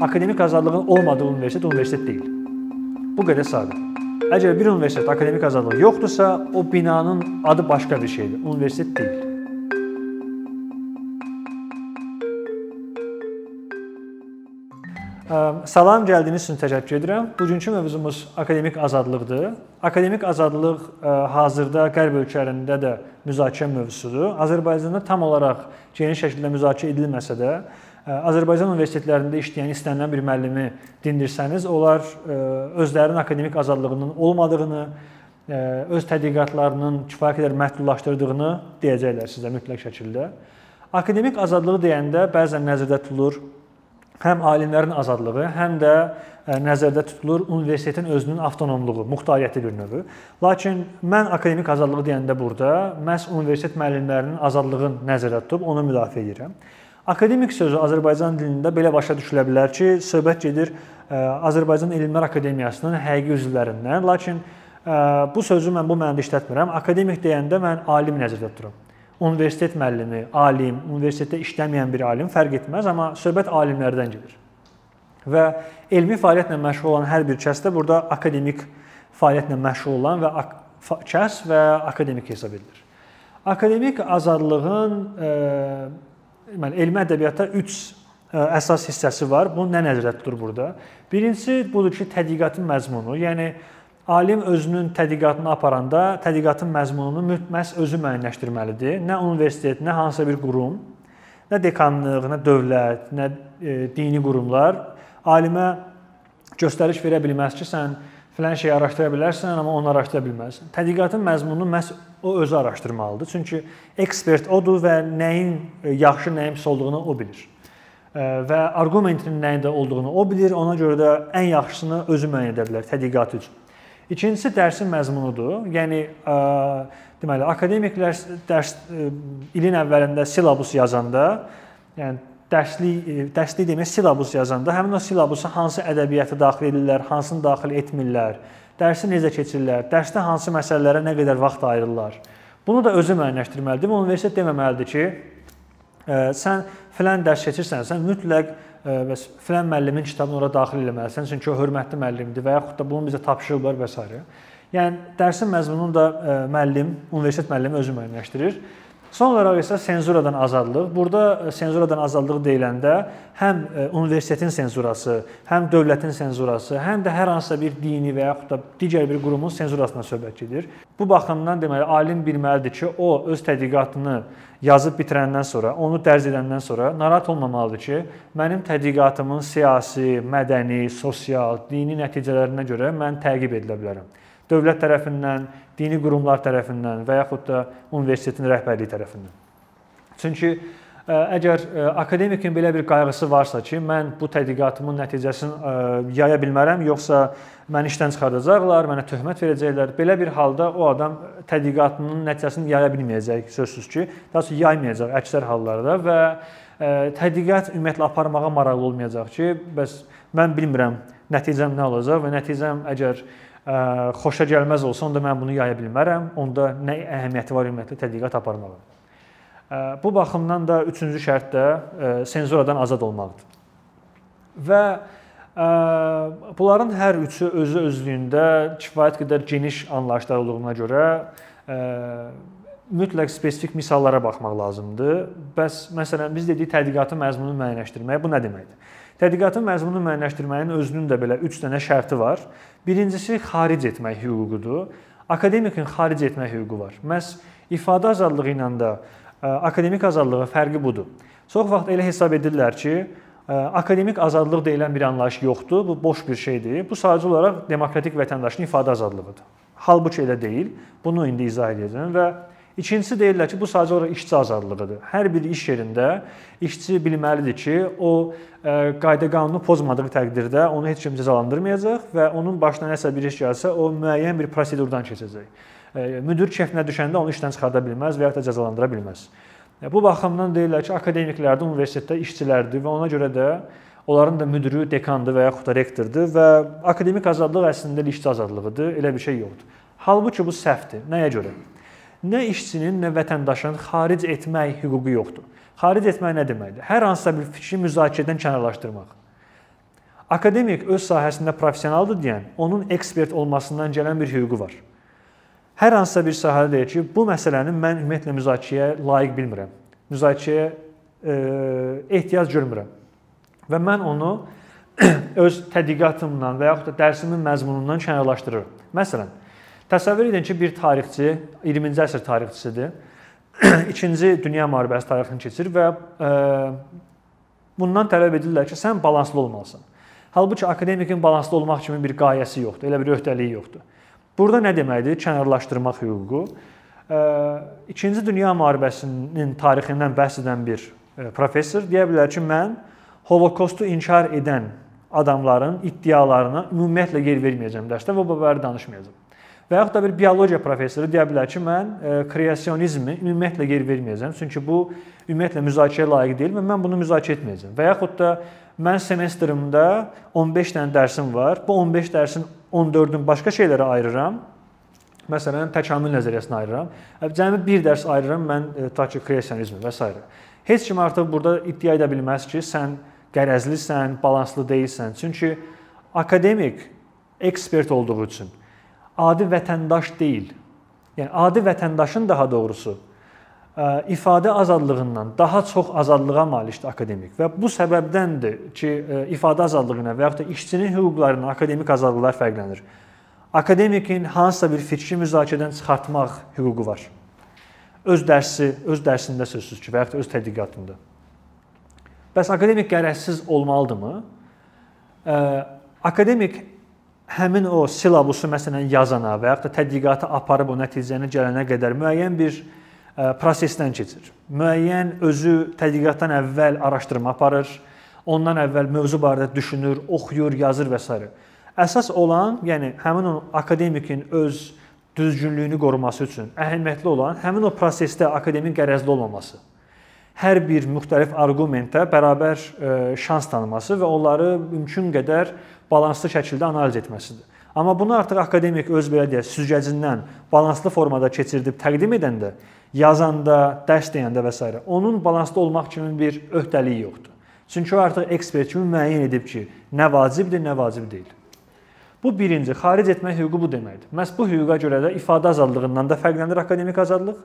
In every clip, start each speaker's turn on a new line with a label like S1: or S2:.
S1: Akademik azadlığın olmadığı universitet universitet deyil. Bu qədər sadə. Əgər bir universitet akademik azadlığı yoxdursa, o binanın adı başqa bir şeydir. Universitet deyil. Salam, gəldiyiniz üçün təşəkkür edirəm. Bugünkü mövzumuz akademik azadlıqdır. Akademik azadlıq hazırda qərb ölkələrində də müzakirə mövzusudur. Azərbaycanda tam olaraq geniş şəkildə müzakirə edilməsə də, Azərbaycan universitetlərində işləyən istənilən bir müəllimi dindirsəniz, onlar özlərinin akademik azadlığının olmadığını, öz tədqiqatlarının kifayət qədər məhdudlaşdırdığını deyəcəklər sizə mütləq şəkildə. Akademik azadlığı deyəndə bəzən nəzərdə tutulur həm alimlərin azadlığı, həm də nəzərdə tutulur universitetin özünün avtonomluğu, muxtariyyəti bir növü. Lakin mən akademik azadlığı deyəndə burada məhz universitet müəllimlərinin azadlığını nəzərdə tutub onu müdafiə edirəm. Akademik sözü Azərbaycan dilində belə başa düşülə bilər ki, söhbət gedir Azərbaycan Elmlər Akademiyasının həqiqi üzvlərindən. Lakin bu sözü mən bu mənada işlətmirəm. Akademik deyəndə mən alim nəzərdə tuturam universitet müəllimi, alim, universitetdə işləməyən bir alim fərq etməz, amma söhbət alimlərdən gedir. Və elmi fəaliyyətlə məşğul olan hər bir kəs də burada akademik fəaliyyətlə məşğul olan və kəs və akademik hesab edilir. Akademik azadlığın e, deməli elmi ədəbiyyatda 3 e, əsas hissəsi var. Bu nə nəzərdə tutulur burada? Birincisi budur ki, tədqiqatın məzmunu, yəni alim özünün tədqiqatını aparanda tədqiqatın məzmununu məhz özü müəyyənləşdirməlidir. Nə universitet, nə hansısa bir qurum, nə dekanlıq, nə dövlət, nə e, dini qurumlar alimə göstəriş verə bilməz ki, sən filan şeyi araşdıra bilərsən, amma onu araşdıra bilməzsən. Tədqiqatın məzmununu məhz o özü araşdırmalıdır. Çünki ekspert odur və nəyin e, yaxşı, nəyin pis olduğunu o bilir e, və arqumentin nəyində olduğunu o bilir. Ona görə də ən yaxşısını özü müəyyən edə bilər tədqiqat üçün. İkincisi dərsin məzmunudur. Yəni deməli akademiklər dərs ilin əvvəlində silabus yazanda, yəni dərslik dərslik demək silabus yazanda həmin o silabusa hansı ədəbiyyatı daxil edirlər, hansını daxil etmirlər, dərsi necə keçirirlər, dərsdə hansı məsələlərə nə qədər vaxt ayırırlar. Bunu da özü müəyyənləşdirməlidir. Universitet deməməlidir ki, sən filan dərs keçirsən, sən mütləq bəs filan müəllimin kitabını ora daxil eləməlisən, çünki o hörmətli müəllimdir və yaxud da bunu bizə tapşırıblar və s. Yəni dərsin məzmununu da müəllim, universitet müəllimi özü müəyyənləşdirir. Son olaraq isə senzuradan azadlıq. Burada senzuradan azadlıq deyiləndə həm universitetin senzurası, həm dövlətin senzurası, həm də hər hansısa bir dini və yaxud da digər bir qurumun senzurasına söhbət gedir. Bu baxımdan deməli alim bilməlidir ki, o öz tədqiqatını yazıb bitirəndən sonra, onu dərc edəndən sonra narahat olmamalıdır ki, mənim tədqiqatımın siyasi, mədəni, sosial, dini nəticələrinə görə mən təqib edilə bilərəm. Dövlət tərəfindən, dini qurumlar tərəfindən və yaxud da universitetin rəhbərliyi tərəfindən. Çünki əgər akademikin belə bir qayğısı varsa ki, mən bu tədqiqatımın nəticəsini yaya bilmərəm, yoxsa məni işdən çıxardacaqlar, mənə töhmət verəcəklər. Belə bir halda o adam tədqiqatının nəticəsini yaya bilməyəcək, sözsüz ki, daha sonra yaymayacaq əksər hallarda və tədqiqat ümumiyyətlə aparmağa maraqlı olmayacaq ki, bəs mən bilmirəm nəticəm nə olacaq və nəticəm əgər xoşa gəlməz olsa, onda mən bunu yaya bilmərəm. Onda nə əhəmiyyəti var ümumiyyətlə tədqiqat aparmağın? Bu baxımdan da üçüncü şərt də senzuradan azad olmaqdır. Və bunların hər üçü özü özlüyündə kifayət qədər geniş anlayışlar olduğuna görə mütləq spesifik misallara baxmaq lazımdır. Bəs məsələn biz dedik tədqiqatın məzmununu müəyyənləşdirmək bu nə deməkdir? Tədqiqatın məzmununu müəyyənləşdirməyin özünün də belə 3 dənə şərti var. Birincisi xaric etmək hüququdur. Akademikin xaric etmək hüququ var. Məs ifadə azadlığı ilə də akademik azadlığın fərqi budur. Çox vaxt elə hesab edirlər ki, akademik azadlıq deyilən bir anlayış yoxdur. Bu boş bir şeydir. Bu sadəcə olaraq demokratik vətəndaşın ifadə azadlığıdır. Halbuki elə deyil. Bunu indi izah edəcəm və İkincisi deyirlər ki, bu sadəcə olaraq işçi azadlığıdır. Hər bir iş yerində işçi bilməlidir ki, o qayda-qanunu pozmadığı təqdirdə onu heç kim cəzalandırmayacaq və onun başına nəsə bir iş gəlsə, o müəyyən bir prosedurdan keçəcək. Müdir kefinə düşəndə onu işdən çıxarda bilməz və ya da cəzalandıra bilməz. Bu baxımdan deyirlər ki, akademiklər də universitetdə işçilərdir və ona görə də onların da müdiri dekandır və yaxud da rektordur və akademik azadlıq əslində işçi azadlığıdır, elə bir şey yoxdur. Halbuki bu səhvdir. Nəyə görə? Nə işçinin, nə vətəndaşın xaric etmək hüququ yoxdur. Xaric etmək nə deməkdir? Hər hansısa bir fikri müzakirədən kənarlaşdırmaq. akademik öz sahəsində professionaldır deyən, onun ekspert olmasından gələn bir hüququ var. Hər hansısa bir sahədə deyir ki, bu məsələni mən ümumiyyətlə müzakirəyə layiq bilmirəm. Müzakirəyə e, ehtiyac görmürəm. Və mən onu öz tədqiqatımdan və yaxud da dərsimin məzmunundan kənarlaşdırıram. Məsələn, təsəvvür edin ki, bir tarixçi, 20-ci əsr tarixçisidir. 2-ci Dünya müharibəsi tarixini keçir və e, bundan tələb edirlər ki, sən balanslı olmalısan. Halbuki akademikin balanslı olmaq kimi bir qayəsi yoxdur, elə bir öhdəliyi yoxdur. Burada nə deməkdir? Kənarlaşdırmaq hüququ. 2-ci Dünya müharibəsinin tarixindən bəhs edən bir professor deyə bilər ki, mən Holokostu inkar edən adamların iddialarına ümumiyyətlə yer verməyəcəm dərsdə və bu barədə danışmayacağam. Və yaxud da bir biologiya professoru deyə bilər ki, mən kreasionizmi ümumiyyətlə yer verməyəcəm, çünki bu ümumiyyətlə müzakirəyə layiq deyil və mən bunu müzakirə etməyəcəm. Və yaxud da mən semestrimdə 15 dənə dərsim var. Bu 15 dərsin 14-ün başqa şeylərə ayırıram. Məsələn, təkamül nəzəriyyəsinə ayırıram. Cəmi bir dərs ayırıram mən ta ki kreasionizm və s. Heç kim artıq burada iddia edə bilməz ki, sən qərəzlisən, balanslı deyilsən. Çünki akademik ekspert olduğu üçün adi vətəndaş deyil. Yəni adi vətəndaşın daha doğrusu ifadə azadlığından daha çox azadlığa malikdir akademik və bu səbəbdəndir ki, ifadə azadlığına və yaxud da işçinin hüquqlarına akademik azadlıqlar fərqlənir. Akademikin hansısa bir fikri müzakirədən çıxartmaq hüququ var. Öz dərsi, öz dərsində sözsüz ki, və yaxud da öz tədqiqatında. Bəs akademik qərəzsiz olmalıdırmı? Akademik həmin o silabusu məsələn yazana və yaxud da tədqiqatı aparıb o nəticəni gələnə qədər müəyyən bir prosesdən keçir. Müəyyən özü tədqiqatdan əvvəl araşdırma aparır, ondan əvvəl mövzu barədə düşünür, oxuyur, yazır və s. Əsas olan, yəni həmin o akademikin öz düzgünlüyünü qoruması üçün əhəmiyyətli olan həmin o prosesdə akademik qərəzli olmaması. Hər bir müxtəlif arqumentə bərabər şans tanıması və onları mümkün qədər balanslı şəkildə analiz etməsidir. Amma bunu artıq akademik öz belə deyək, süzgəcindən balanslı formada keçirdib təqdim edəndə yazanda, dərs deyəndə və s. onun balansda olmaq kimi bir öhdəliyi yoxdur. Çünki o artıq ekspert kimi müəyyən edib ki, nə vacibdir, nə vacib deyil. Bu birinci, xaric etmək hüququ bu deməkdir. Məhz bu hüquqa görə də ifadə azadlığından da fərqlənir akademik azadlıq,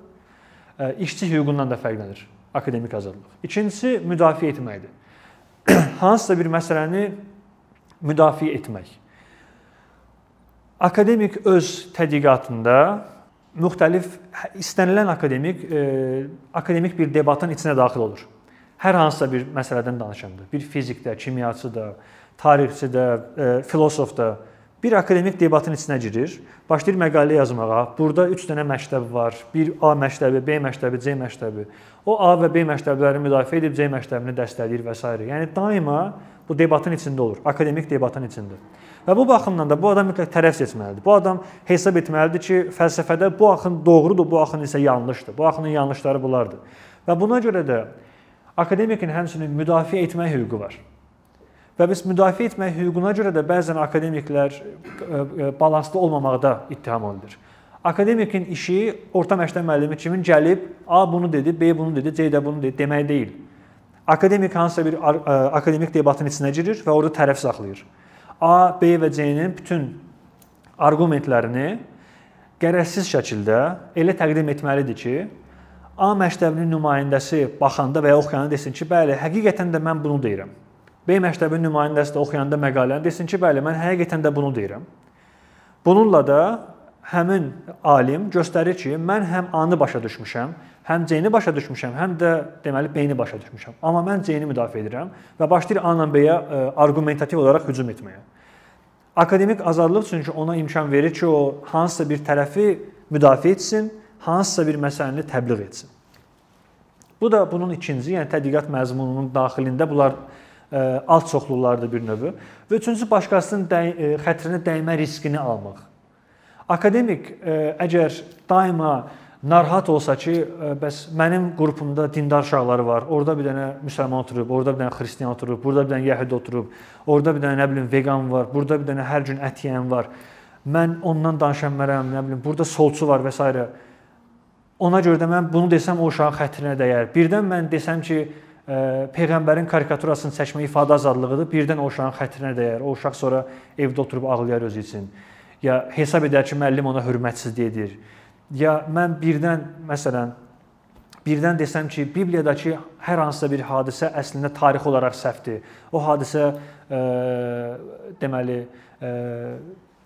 S1: işçi hüququndan da fərqlənir akademik azadlıq. İkincisi müdafiə etməkdir. Hansısa bir məsələni müdafiə etmək. Akademik öz tədqiqatında müxtəlif istənilən akademik e, akademik bir debatın içinə daxil olur. Hər hansısa bir məsələdən danışanda, bir fizikdə, kimyaçıda, tarixçidə, e, filosofda bir akademik debatın içinə girir, başlayır məqalə yazmağa. Burada 3 dənə məktəb var. Bir A məktəbi, B məktəbi, C məktəbi. O A və B məktəblərini müdafiə edib C məktəbini dəstəkləyir və s. Yəni daima bu debatın içində olur, akademik debatın içində. Və bu baxımdan da bu adam mütləq tərəf seçməlidir. Bu adam hesab etməlidir ki, fəlsəfədə bu axın doğrudur, bu axın isə yanlışdır. Bu axının yanlışları bunlardır. Və buna görə də akademikin həmçinin müdafiə etmək hüququ var. Və biz müdafiə etmək hüququna görə də bəzən akademiklər balanslı olmamaqda ittiham olunur. Akademikin işi orta məktəb müəllimi kimi gəlib A bunu dedi, B bunu dedi, C də bunu dedi demək deyil. Akademik hansısa bir e, akademik debatın içinə girir və orada tərəf saxlayır. A, B və C-nin bütün arqumentlərini qərəzsiz şəkildə elə təqdim etməlidir ki, A məktəbinin nümayəndəsi baxanda və ya oxuyanda desin ki, bəli, həqiqətən də mən bunu deyirəm. B məktəbinin nümayəndəsi də oxuyanda məqaləni desin ki, bəli, mən həqiqətən də bunu deyirəm. Bununla da həmin alim göstərir ki, mən həm A-nı başa düşmüşəm, həm C-ni başa düşmüşəm, həm də deməli B-ni başa düşmüşəm. Amma mən C-ni müdafiə edirəm və başlayır A-la B-yə e, arqumentativ olaraq hücum etməyə. Akademik azadlıq çünki ona imkan verir ki, o hansısa bir tərəfi müdafiə etsin, hansısa bir məsələni təbliğ etsin. Bu da bunun ikinci, yəni tədqiqat məzmununun daxilində bunlar e, alt çoxluqlardır bir növü və üçüncüsü başqasının dəy e, xətrinə dəymə riskini almaq. Akademik ə, əgər daima narahat olsa ki, e, bəs mənim qrupumda dindar uşaqları var. Orda bir dənə müsəlman oturub, orada bir dənə xristian oturub, burada bir dənə yəhudi oturub, orada bir dənə nə bilim vegan var, burada bir dənə hər gün ət yeyən var. Mən ondan danışa bilmərəm, nə bilim, burada solçu var və s. Ona görə də mən bunu desəm o uşağın xətrinə dəyər. Birdən mən desəm ki, peyğəmbərin karikaturasını çəkmə ifadə azadlığıdır. Birdən o uşağın xətrinə dəyər. O uşaq sonra evdə oturub ağlayar özü üçün. Ya hesab edər ki, müəllim ona hörmətsizlik edir. Ya mən birdən məsələn birdən desəm ki, Bibliyadakı hər hansısa bir hadisə əslində tarixi olaraq səhvdir. O hadisə e, deməli e,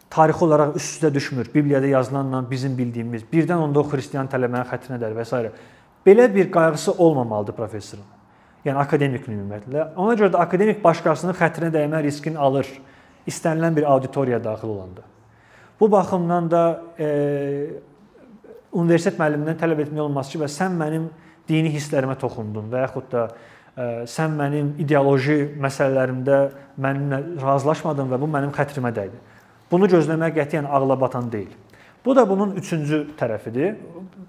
S1: tarixi olaraq üst-üstə düşmür. Bibliyada yazılanla bizim bildiyimiz. Birdən onda o xristian tələbənin xətrinə dər və s. Belə bir qayğısı olmamalıdır professorun. Yəni akademik ümumiyyətlə. Ona görə də akademik başqasının xətrinə dəymə riskini alır istənilən bir auditoriyaya daxil olanda. Bu baxımdan da e, universitet müəllimindən tələb etmək olmaz ki, və sən mənim dini hisslərimə toxundun və yaxud da ə, e, sən mənim ideoloji məsələlərimdə mənimlə razılaşmadın və bu mənim xətrimə dəydi. Bunu gözləmək qətiyyən ağla batan deyil. Bu da bunun üçüncü tərəfidir.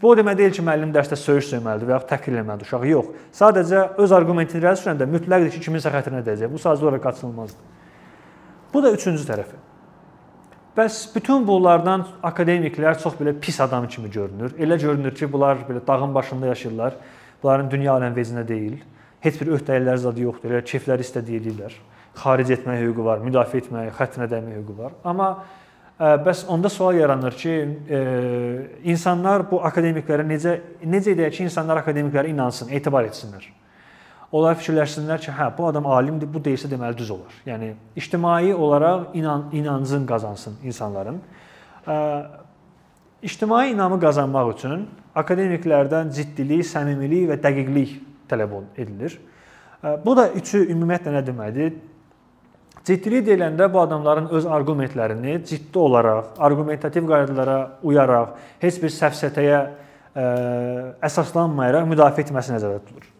S1: Bu o demək deyil ki, müəllim dərsdə söyüş söyməlidir və ya təhqir etməlidir uşağı. Yox. Sadəcə öz argumentini irəli sürəndə mütləqdir ki, kiminsə xətrinə dəyəcək. Bu sadəcə olaraq qaçınılmazdır. Bu da üçüncü tərəfi. Bəs bütün bunlardan akademiklər çox belə pis adam kimi görünür. Elə görünür ki, bunlar belə dağın başında yaşayırlar. Bunların dünya aləm vecinə deyil. Heç bir öhdəliklər zadı yoxdur. Elə keyfləri istədiyi edirlər. Xaric etməyə hüququ var, müdafiə etməyə, xətrinə dəyməyə hüququ var. Amma ə, bəs onda sual yaranır ki, ə, insanlar bu akademiklərə necə necə edək ki, insanlar akademiklərə inansın, etibar etsinlər? Onlar fikirləşsinlər ki, hə, bu adam alimdir, bu deyilsə deməli düz olar. Yəni ictimai olaraq inan inancın qazansın insanların. İctimai inamı qazanmaq üçün akademiklərdən ciddilik, səmimilik və dəqiqlik tələb edilir. Bu da üçü ümumiyyətlə nə deməkdir? Ciddilik deyiləndə bu adamların öz arqumentlərini ciddi olaraq, argumentativ qaydalara uyaraq, heç bir səfsətəyə əsaslanmayaraq müdafiə etməsi nəzərdə tutulur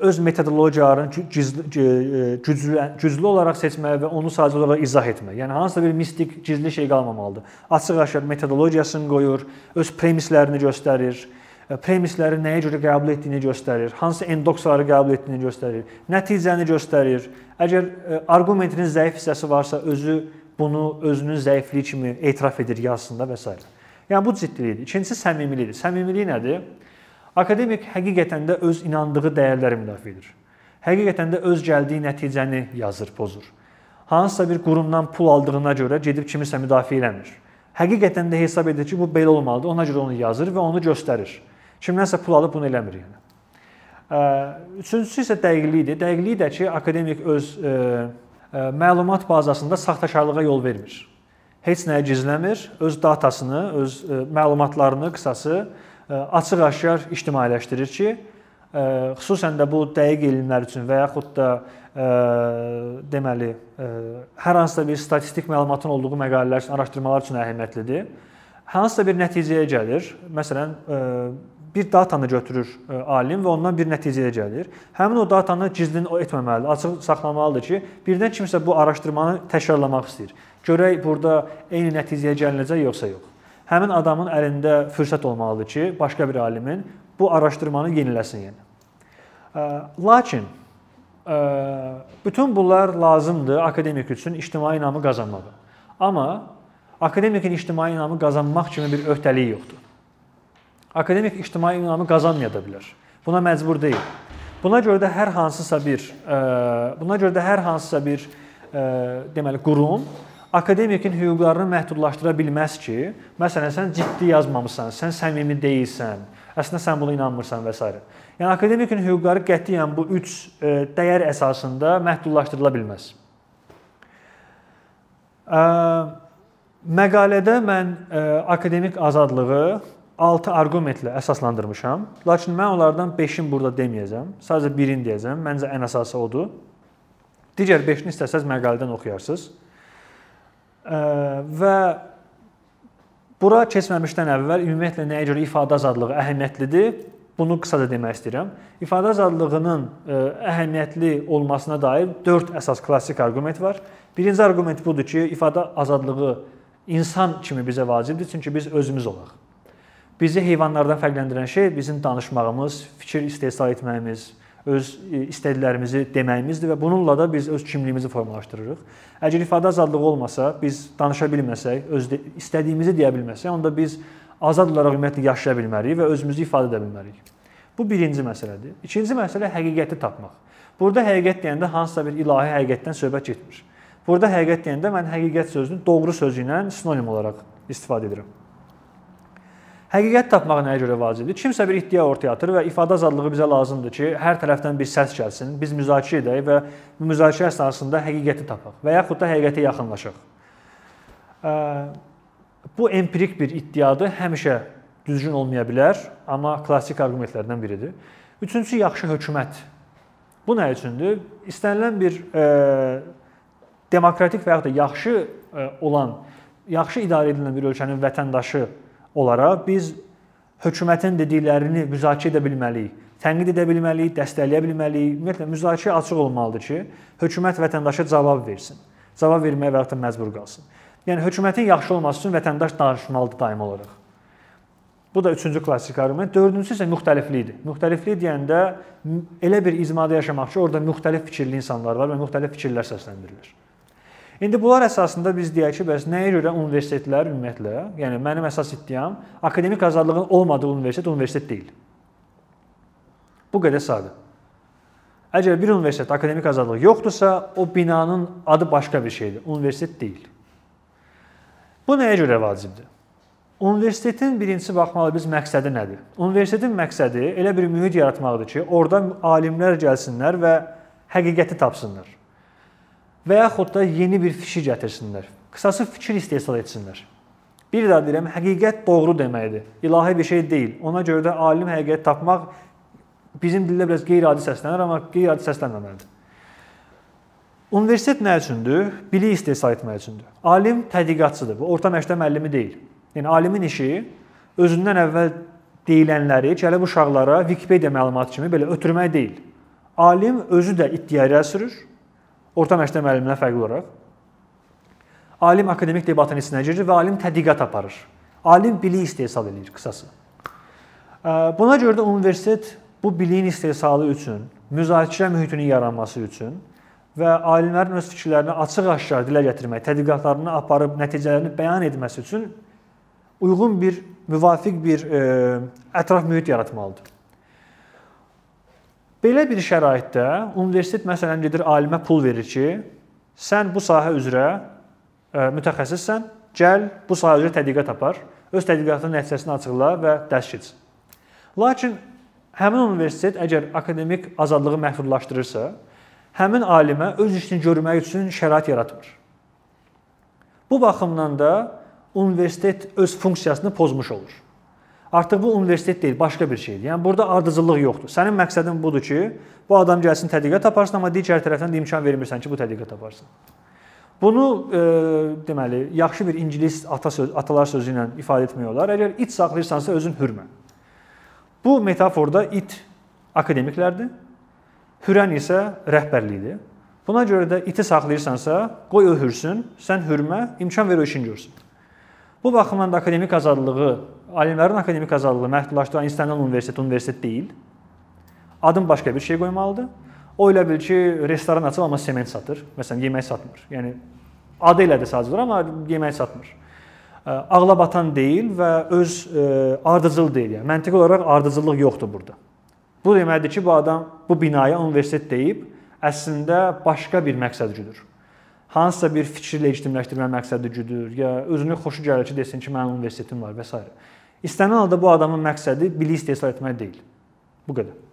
S1: öz metodologiyalarını güclü, güclü olaraq seçməli və onu sadəcə olaraq izah etməli. Yəni hansısa bir mistik, gizli şey qalmamalıdır. Açıq-aşkar metodologiyasını qoyur, öz premislərini göstərir, premisləri nəyə görə qəbul etdiyini göstərir, hansı endoksları qəbul etdiyini göstərir, nəticəni göstərir. Əgər arqumentinin zəif hissəsi varsa, özü bunu özünün zəifliyi kimi etiraf edir yazısında və s. Yəni bu ciddilikdir. İkincisi səmimilikdir. Səmimilik nədir? Akademik həqiqətən də öz inandığı dəyərləri müdafiə edir. Həqiqətən də öz gəldiyi nəticəni yazır, pozur. Hansısa bir qurumdan pul aldığına görə gedib kimisə müdafiə eləmir. Həqiqətən də hesab edir ki, bu belə olmalıdır. Ona görə onu yazır və onu göstərir. Kimdənsə pul alıb bunu eləmir yəni. Üçüncüsü isə dəqiqlikdir. Dəqiqlik də ki, akademik öz ə, ə, məlumat bazasında saxtakarlığa yol vermir. Heç nəyi gizləmir, öz datasını, öz ə, məlumatlarını qısası açıq-aşkar ictimailəşdirir ki, xüsusən də bu dəqiq elmlər üçün və yaxud da deməli hər hansısa bir statistik məlumatın olduğu məqalələr üçün, araşdırmalar üçün əhəmiyyətlidir. Hansısa bir nəticəyə gəlir. Məsələn, bir datanı götürür alim və ondan bir nəticəyə gəlir. Həmin o datanı gizlin etməməlidir, açıq saxlamalıdır ki, birdən kimsə bu araşdırmanı təkrarlamaq istəyir. Görək burada eyni nəticəyə gəlinəcək yoxsa yox həmin adamın əlində fürsət olmalıdır ki, başqa bir alimin bu araşdırmanı yeniləsin yəni. Lakin bütün bunlar lazımdır akademik üçün ictimai inamı qazanmağa. Amma akademikin ictimai inamı qazanmaq kimi bir öhdəliyi yoxdur. Akademik ictimai inamı qazanmaya da bilər. Buna məcbur deyil. Buna görə də hər hansısa bir buna görə də hər hansısa bir deməli qurum akademikin hüquqlarını məhdudlaşdıra bilməz ki, məsələn sən ciddi yazmamısan, sən səmimi deyilsən, əslində sən buna inanmırsan və s. Yəni akademikin hüquqları qətiyyən bu 3 e, dəyər əsasında məhdudlaşdırıla bilməz. E, məqalədə mən e, akademik azadlığı 6 arqumentlə əsaslandırmışam. Lakin mən onlardan 5-ini burada deməyəcəm. Sadəcə birini deyəcəm. Məncə ən əsası odur. Digər 5-ni istəsəz məqalədən oxuyarsınız və bura keçməmişdən əvvəl ümumiyyətlə nəyə görə ifadə azadlığı əhəmiyyətlidir? Bunu qısaca demək istəyirəm. İfadə azadlığının əhəmiyyətli olmasına dair 4 əsas klassik arqument var. Birinci arqument budur ki, ifadə azadlığı insan kimi bizə vacibdir, çünki biz özümüz olaq. Bizi heyvanlardan fərqləndirən şey bizim danışmağımız, fikir istehsal etməyimiz, öz e, istədiklərimizi deməyimizdir və bununla da biz öz kimliyimizi formalaşdırırıq. Əgər ifadə azadlığı olmasa, biz danışa bilməsək, öz istədiyimizi deyə bilməsək, onda biz azad olaraq ümumiyyətlə yaşaya bilmərik və özümüzü ifadə edə bilmərik. Bu birinci məsələdir. İkinci məsələ həqiqəti tapmaq. Burada həqiqət deyəndə hansısa bir ilahi həqiqətdən söhbət getmir. Burada həqiqət deyəndə mən həqiqət sözünü doğru sözü ilə sinonim olaraq istifadə edirəm. Həqiqət tapmaq nəyə görə vacibdir? Kimsə bir iddia ortaya atır və ifadə azadlığı bizə lazımdır ki, hər tərəfdən bir səs gəlsin, biz müzakirə edək və müzakirə əsnasında həqiqəti tapaq və yaxud da həqiqətə yaxınlaşaq. Bu empirik bir iddiadır, həmişə düzgün olmaya bilər, amma klassik arqumentlərdən biridir. Üçüncüsü yaxşı hökumət. Bu nə üçündür? İstənilən bir e, demokratik və ya da yaxşı e, olan, yaxşı idarə edilən bir ölkənin vətəndaşı olaraq biz hökumətin dediklərini müzakirə edə bilməliyik. Tənqid edə bilməliyik, dəstəkləyə bilməliyik. Ümumiyyətlə müzakirə açıq olmalıdır ki, hökumət vətəndaşa cavab versin. Cavab verməyə və ya da məcbur qalsın. Yəni hökumətin yaxşı olması üçün vətəndaş danışmalıdır daimi olaraq. Bu da üçüncü klassik arqument. Dördüncüsü isə müxtəliflikdir. Müxtəliflik deyəndə elə bir icmada yaşamaq ki, orada müxtəlif fikirli insanlar var və müxtəlif fikirlər səsləndirilir. İndi bunlar əsasında biz deyək ki, bəs nəyə görə universitetlər ümumiyyətlə, yəni mənim əsas iddiam akademik azadlığın olmadığı universitet universitet deyil. Bu qədər sadə. Əgər bir universitet akademik azadlıq yoxdursa, o binanın adı başqa bir şeydir. Universitet deyil. Bu nəyə görə vacibdir? Universitetin birincisi baxmalı biz məqsədi nədir? Universitetin məqsədi elə bir mühit yaratmaqdır ki, orada alimlər gəlsinlər və həqiqəti tapsınlar. Və yaxud da yeni bir fikir gətirsinlər. Qısası fikir istehsal etsinlər. Bir daha deyirəm, həqiqət doğru deməkdir. İlahi bir şey deyil. Ona görə də alim həqiqət tapmaq bizim dildə biraz qeyri-adi səslənir, amma qeyri-adi səslənməməlidir. Universitet nə üçündür? Bilik istehsal etmək üçündür. Alim tədqiqatçıdır. Bu orta məktəb müəllimi deyil. Yəni alimin işi özündən əvvəl deyilənləri gəlib uşaqlara Wikipedia məlumatı kimi belə ötürmək deyil. Alim özü də iddiaya sürür. Orta məktəb müəllimindən fərqli olaraq. Alim akademik debatın içinə girir və alim tədqiqat aparır. Alim bilik istehsal edir qısası. Buna görə də universitet bu biliyin istehsalı üçün, müzakirə mühitinin yaranması üçün və alimlərin öz fikirlərini açıq-aşkar dilə gətirmək, tədqiqatlarını aparıb nəticələrini bəyan etməsi üçün uyğun bir, müvafiq bir e, ətraf mühit yaratmalıdır. Belə bir şəraitdə universitet məsələn gedir alimə pul verir ki, sən bu sahə üzrə e, mütəxəssissən, gəl bu sahə üzrə tədqiqat apar, öz tədqiqatının nəticəsini açıqla və dərs keç. Lakin həmin universitet əgər akademik azadlığı məhdudlaşdırırsa, həmin alimə öz işini görmək üçün şərait yaratmır. Bu baxımdan da universitet öz funksiyasını pozmuş olur. Artıq bu universitet deyil, başqa bir şeydir. Yəni burada ardıcıllıq yoxdur. Sənin məqsədin budur ki, bu adam gəlsin tədqiqat aparsın, amma digər tərəfdən də imkan vermirsən ki, bu tədqiqat aparsın. Bunu e, deməli, yaxşı bir ingilis ata söz, atalar sözü ilə ifadə etmək olar. Əgər it saxlayırsansa özün hürmə. Bu metaforda it akademiklərdir. Hürən isə rəhbərlikdir. Buna görə də iti saxlayırsansa, qoy o hürsün, sən hürmə, imkan ver o işini görsün. Bu baxımdan da akademik azadlığı, alimlərin akademik azadlığı məhdudlaşdıran istənilən universitet universitet deyil. Adın başqa bir şey qoymalıdır. O elə bil ki, restoran açıb amma sement satır. Məsələn, yemək satmır. Yəni adı elədir sadəcə, amma yemək satmır. Ağla batan deyil və öz ardıcıl deyil. Yəni məntiqi olaraq ardıcıllıq yoxdur burada. Bu deməkdir ki, bu adam bu binaya universitet deyib, əslində başqa bir məqsəd güdür hansısa bir fikri legitimləşdirmə məqsədi güdür, ya özünü xoşu gəlir ki, desin ki, mənim universitetim var və s. İstənilən halda bu adamın məqsədi bilik istehsal etmək deyil. Bu qədər.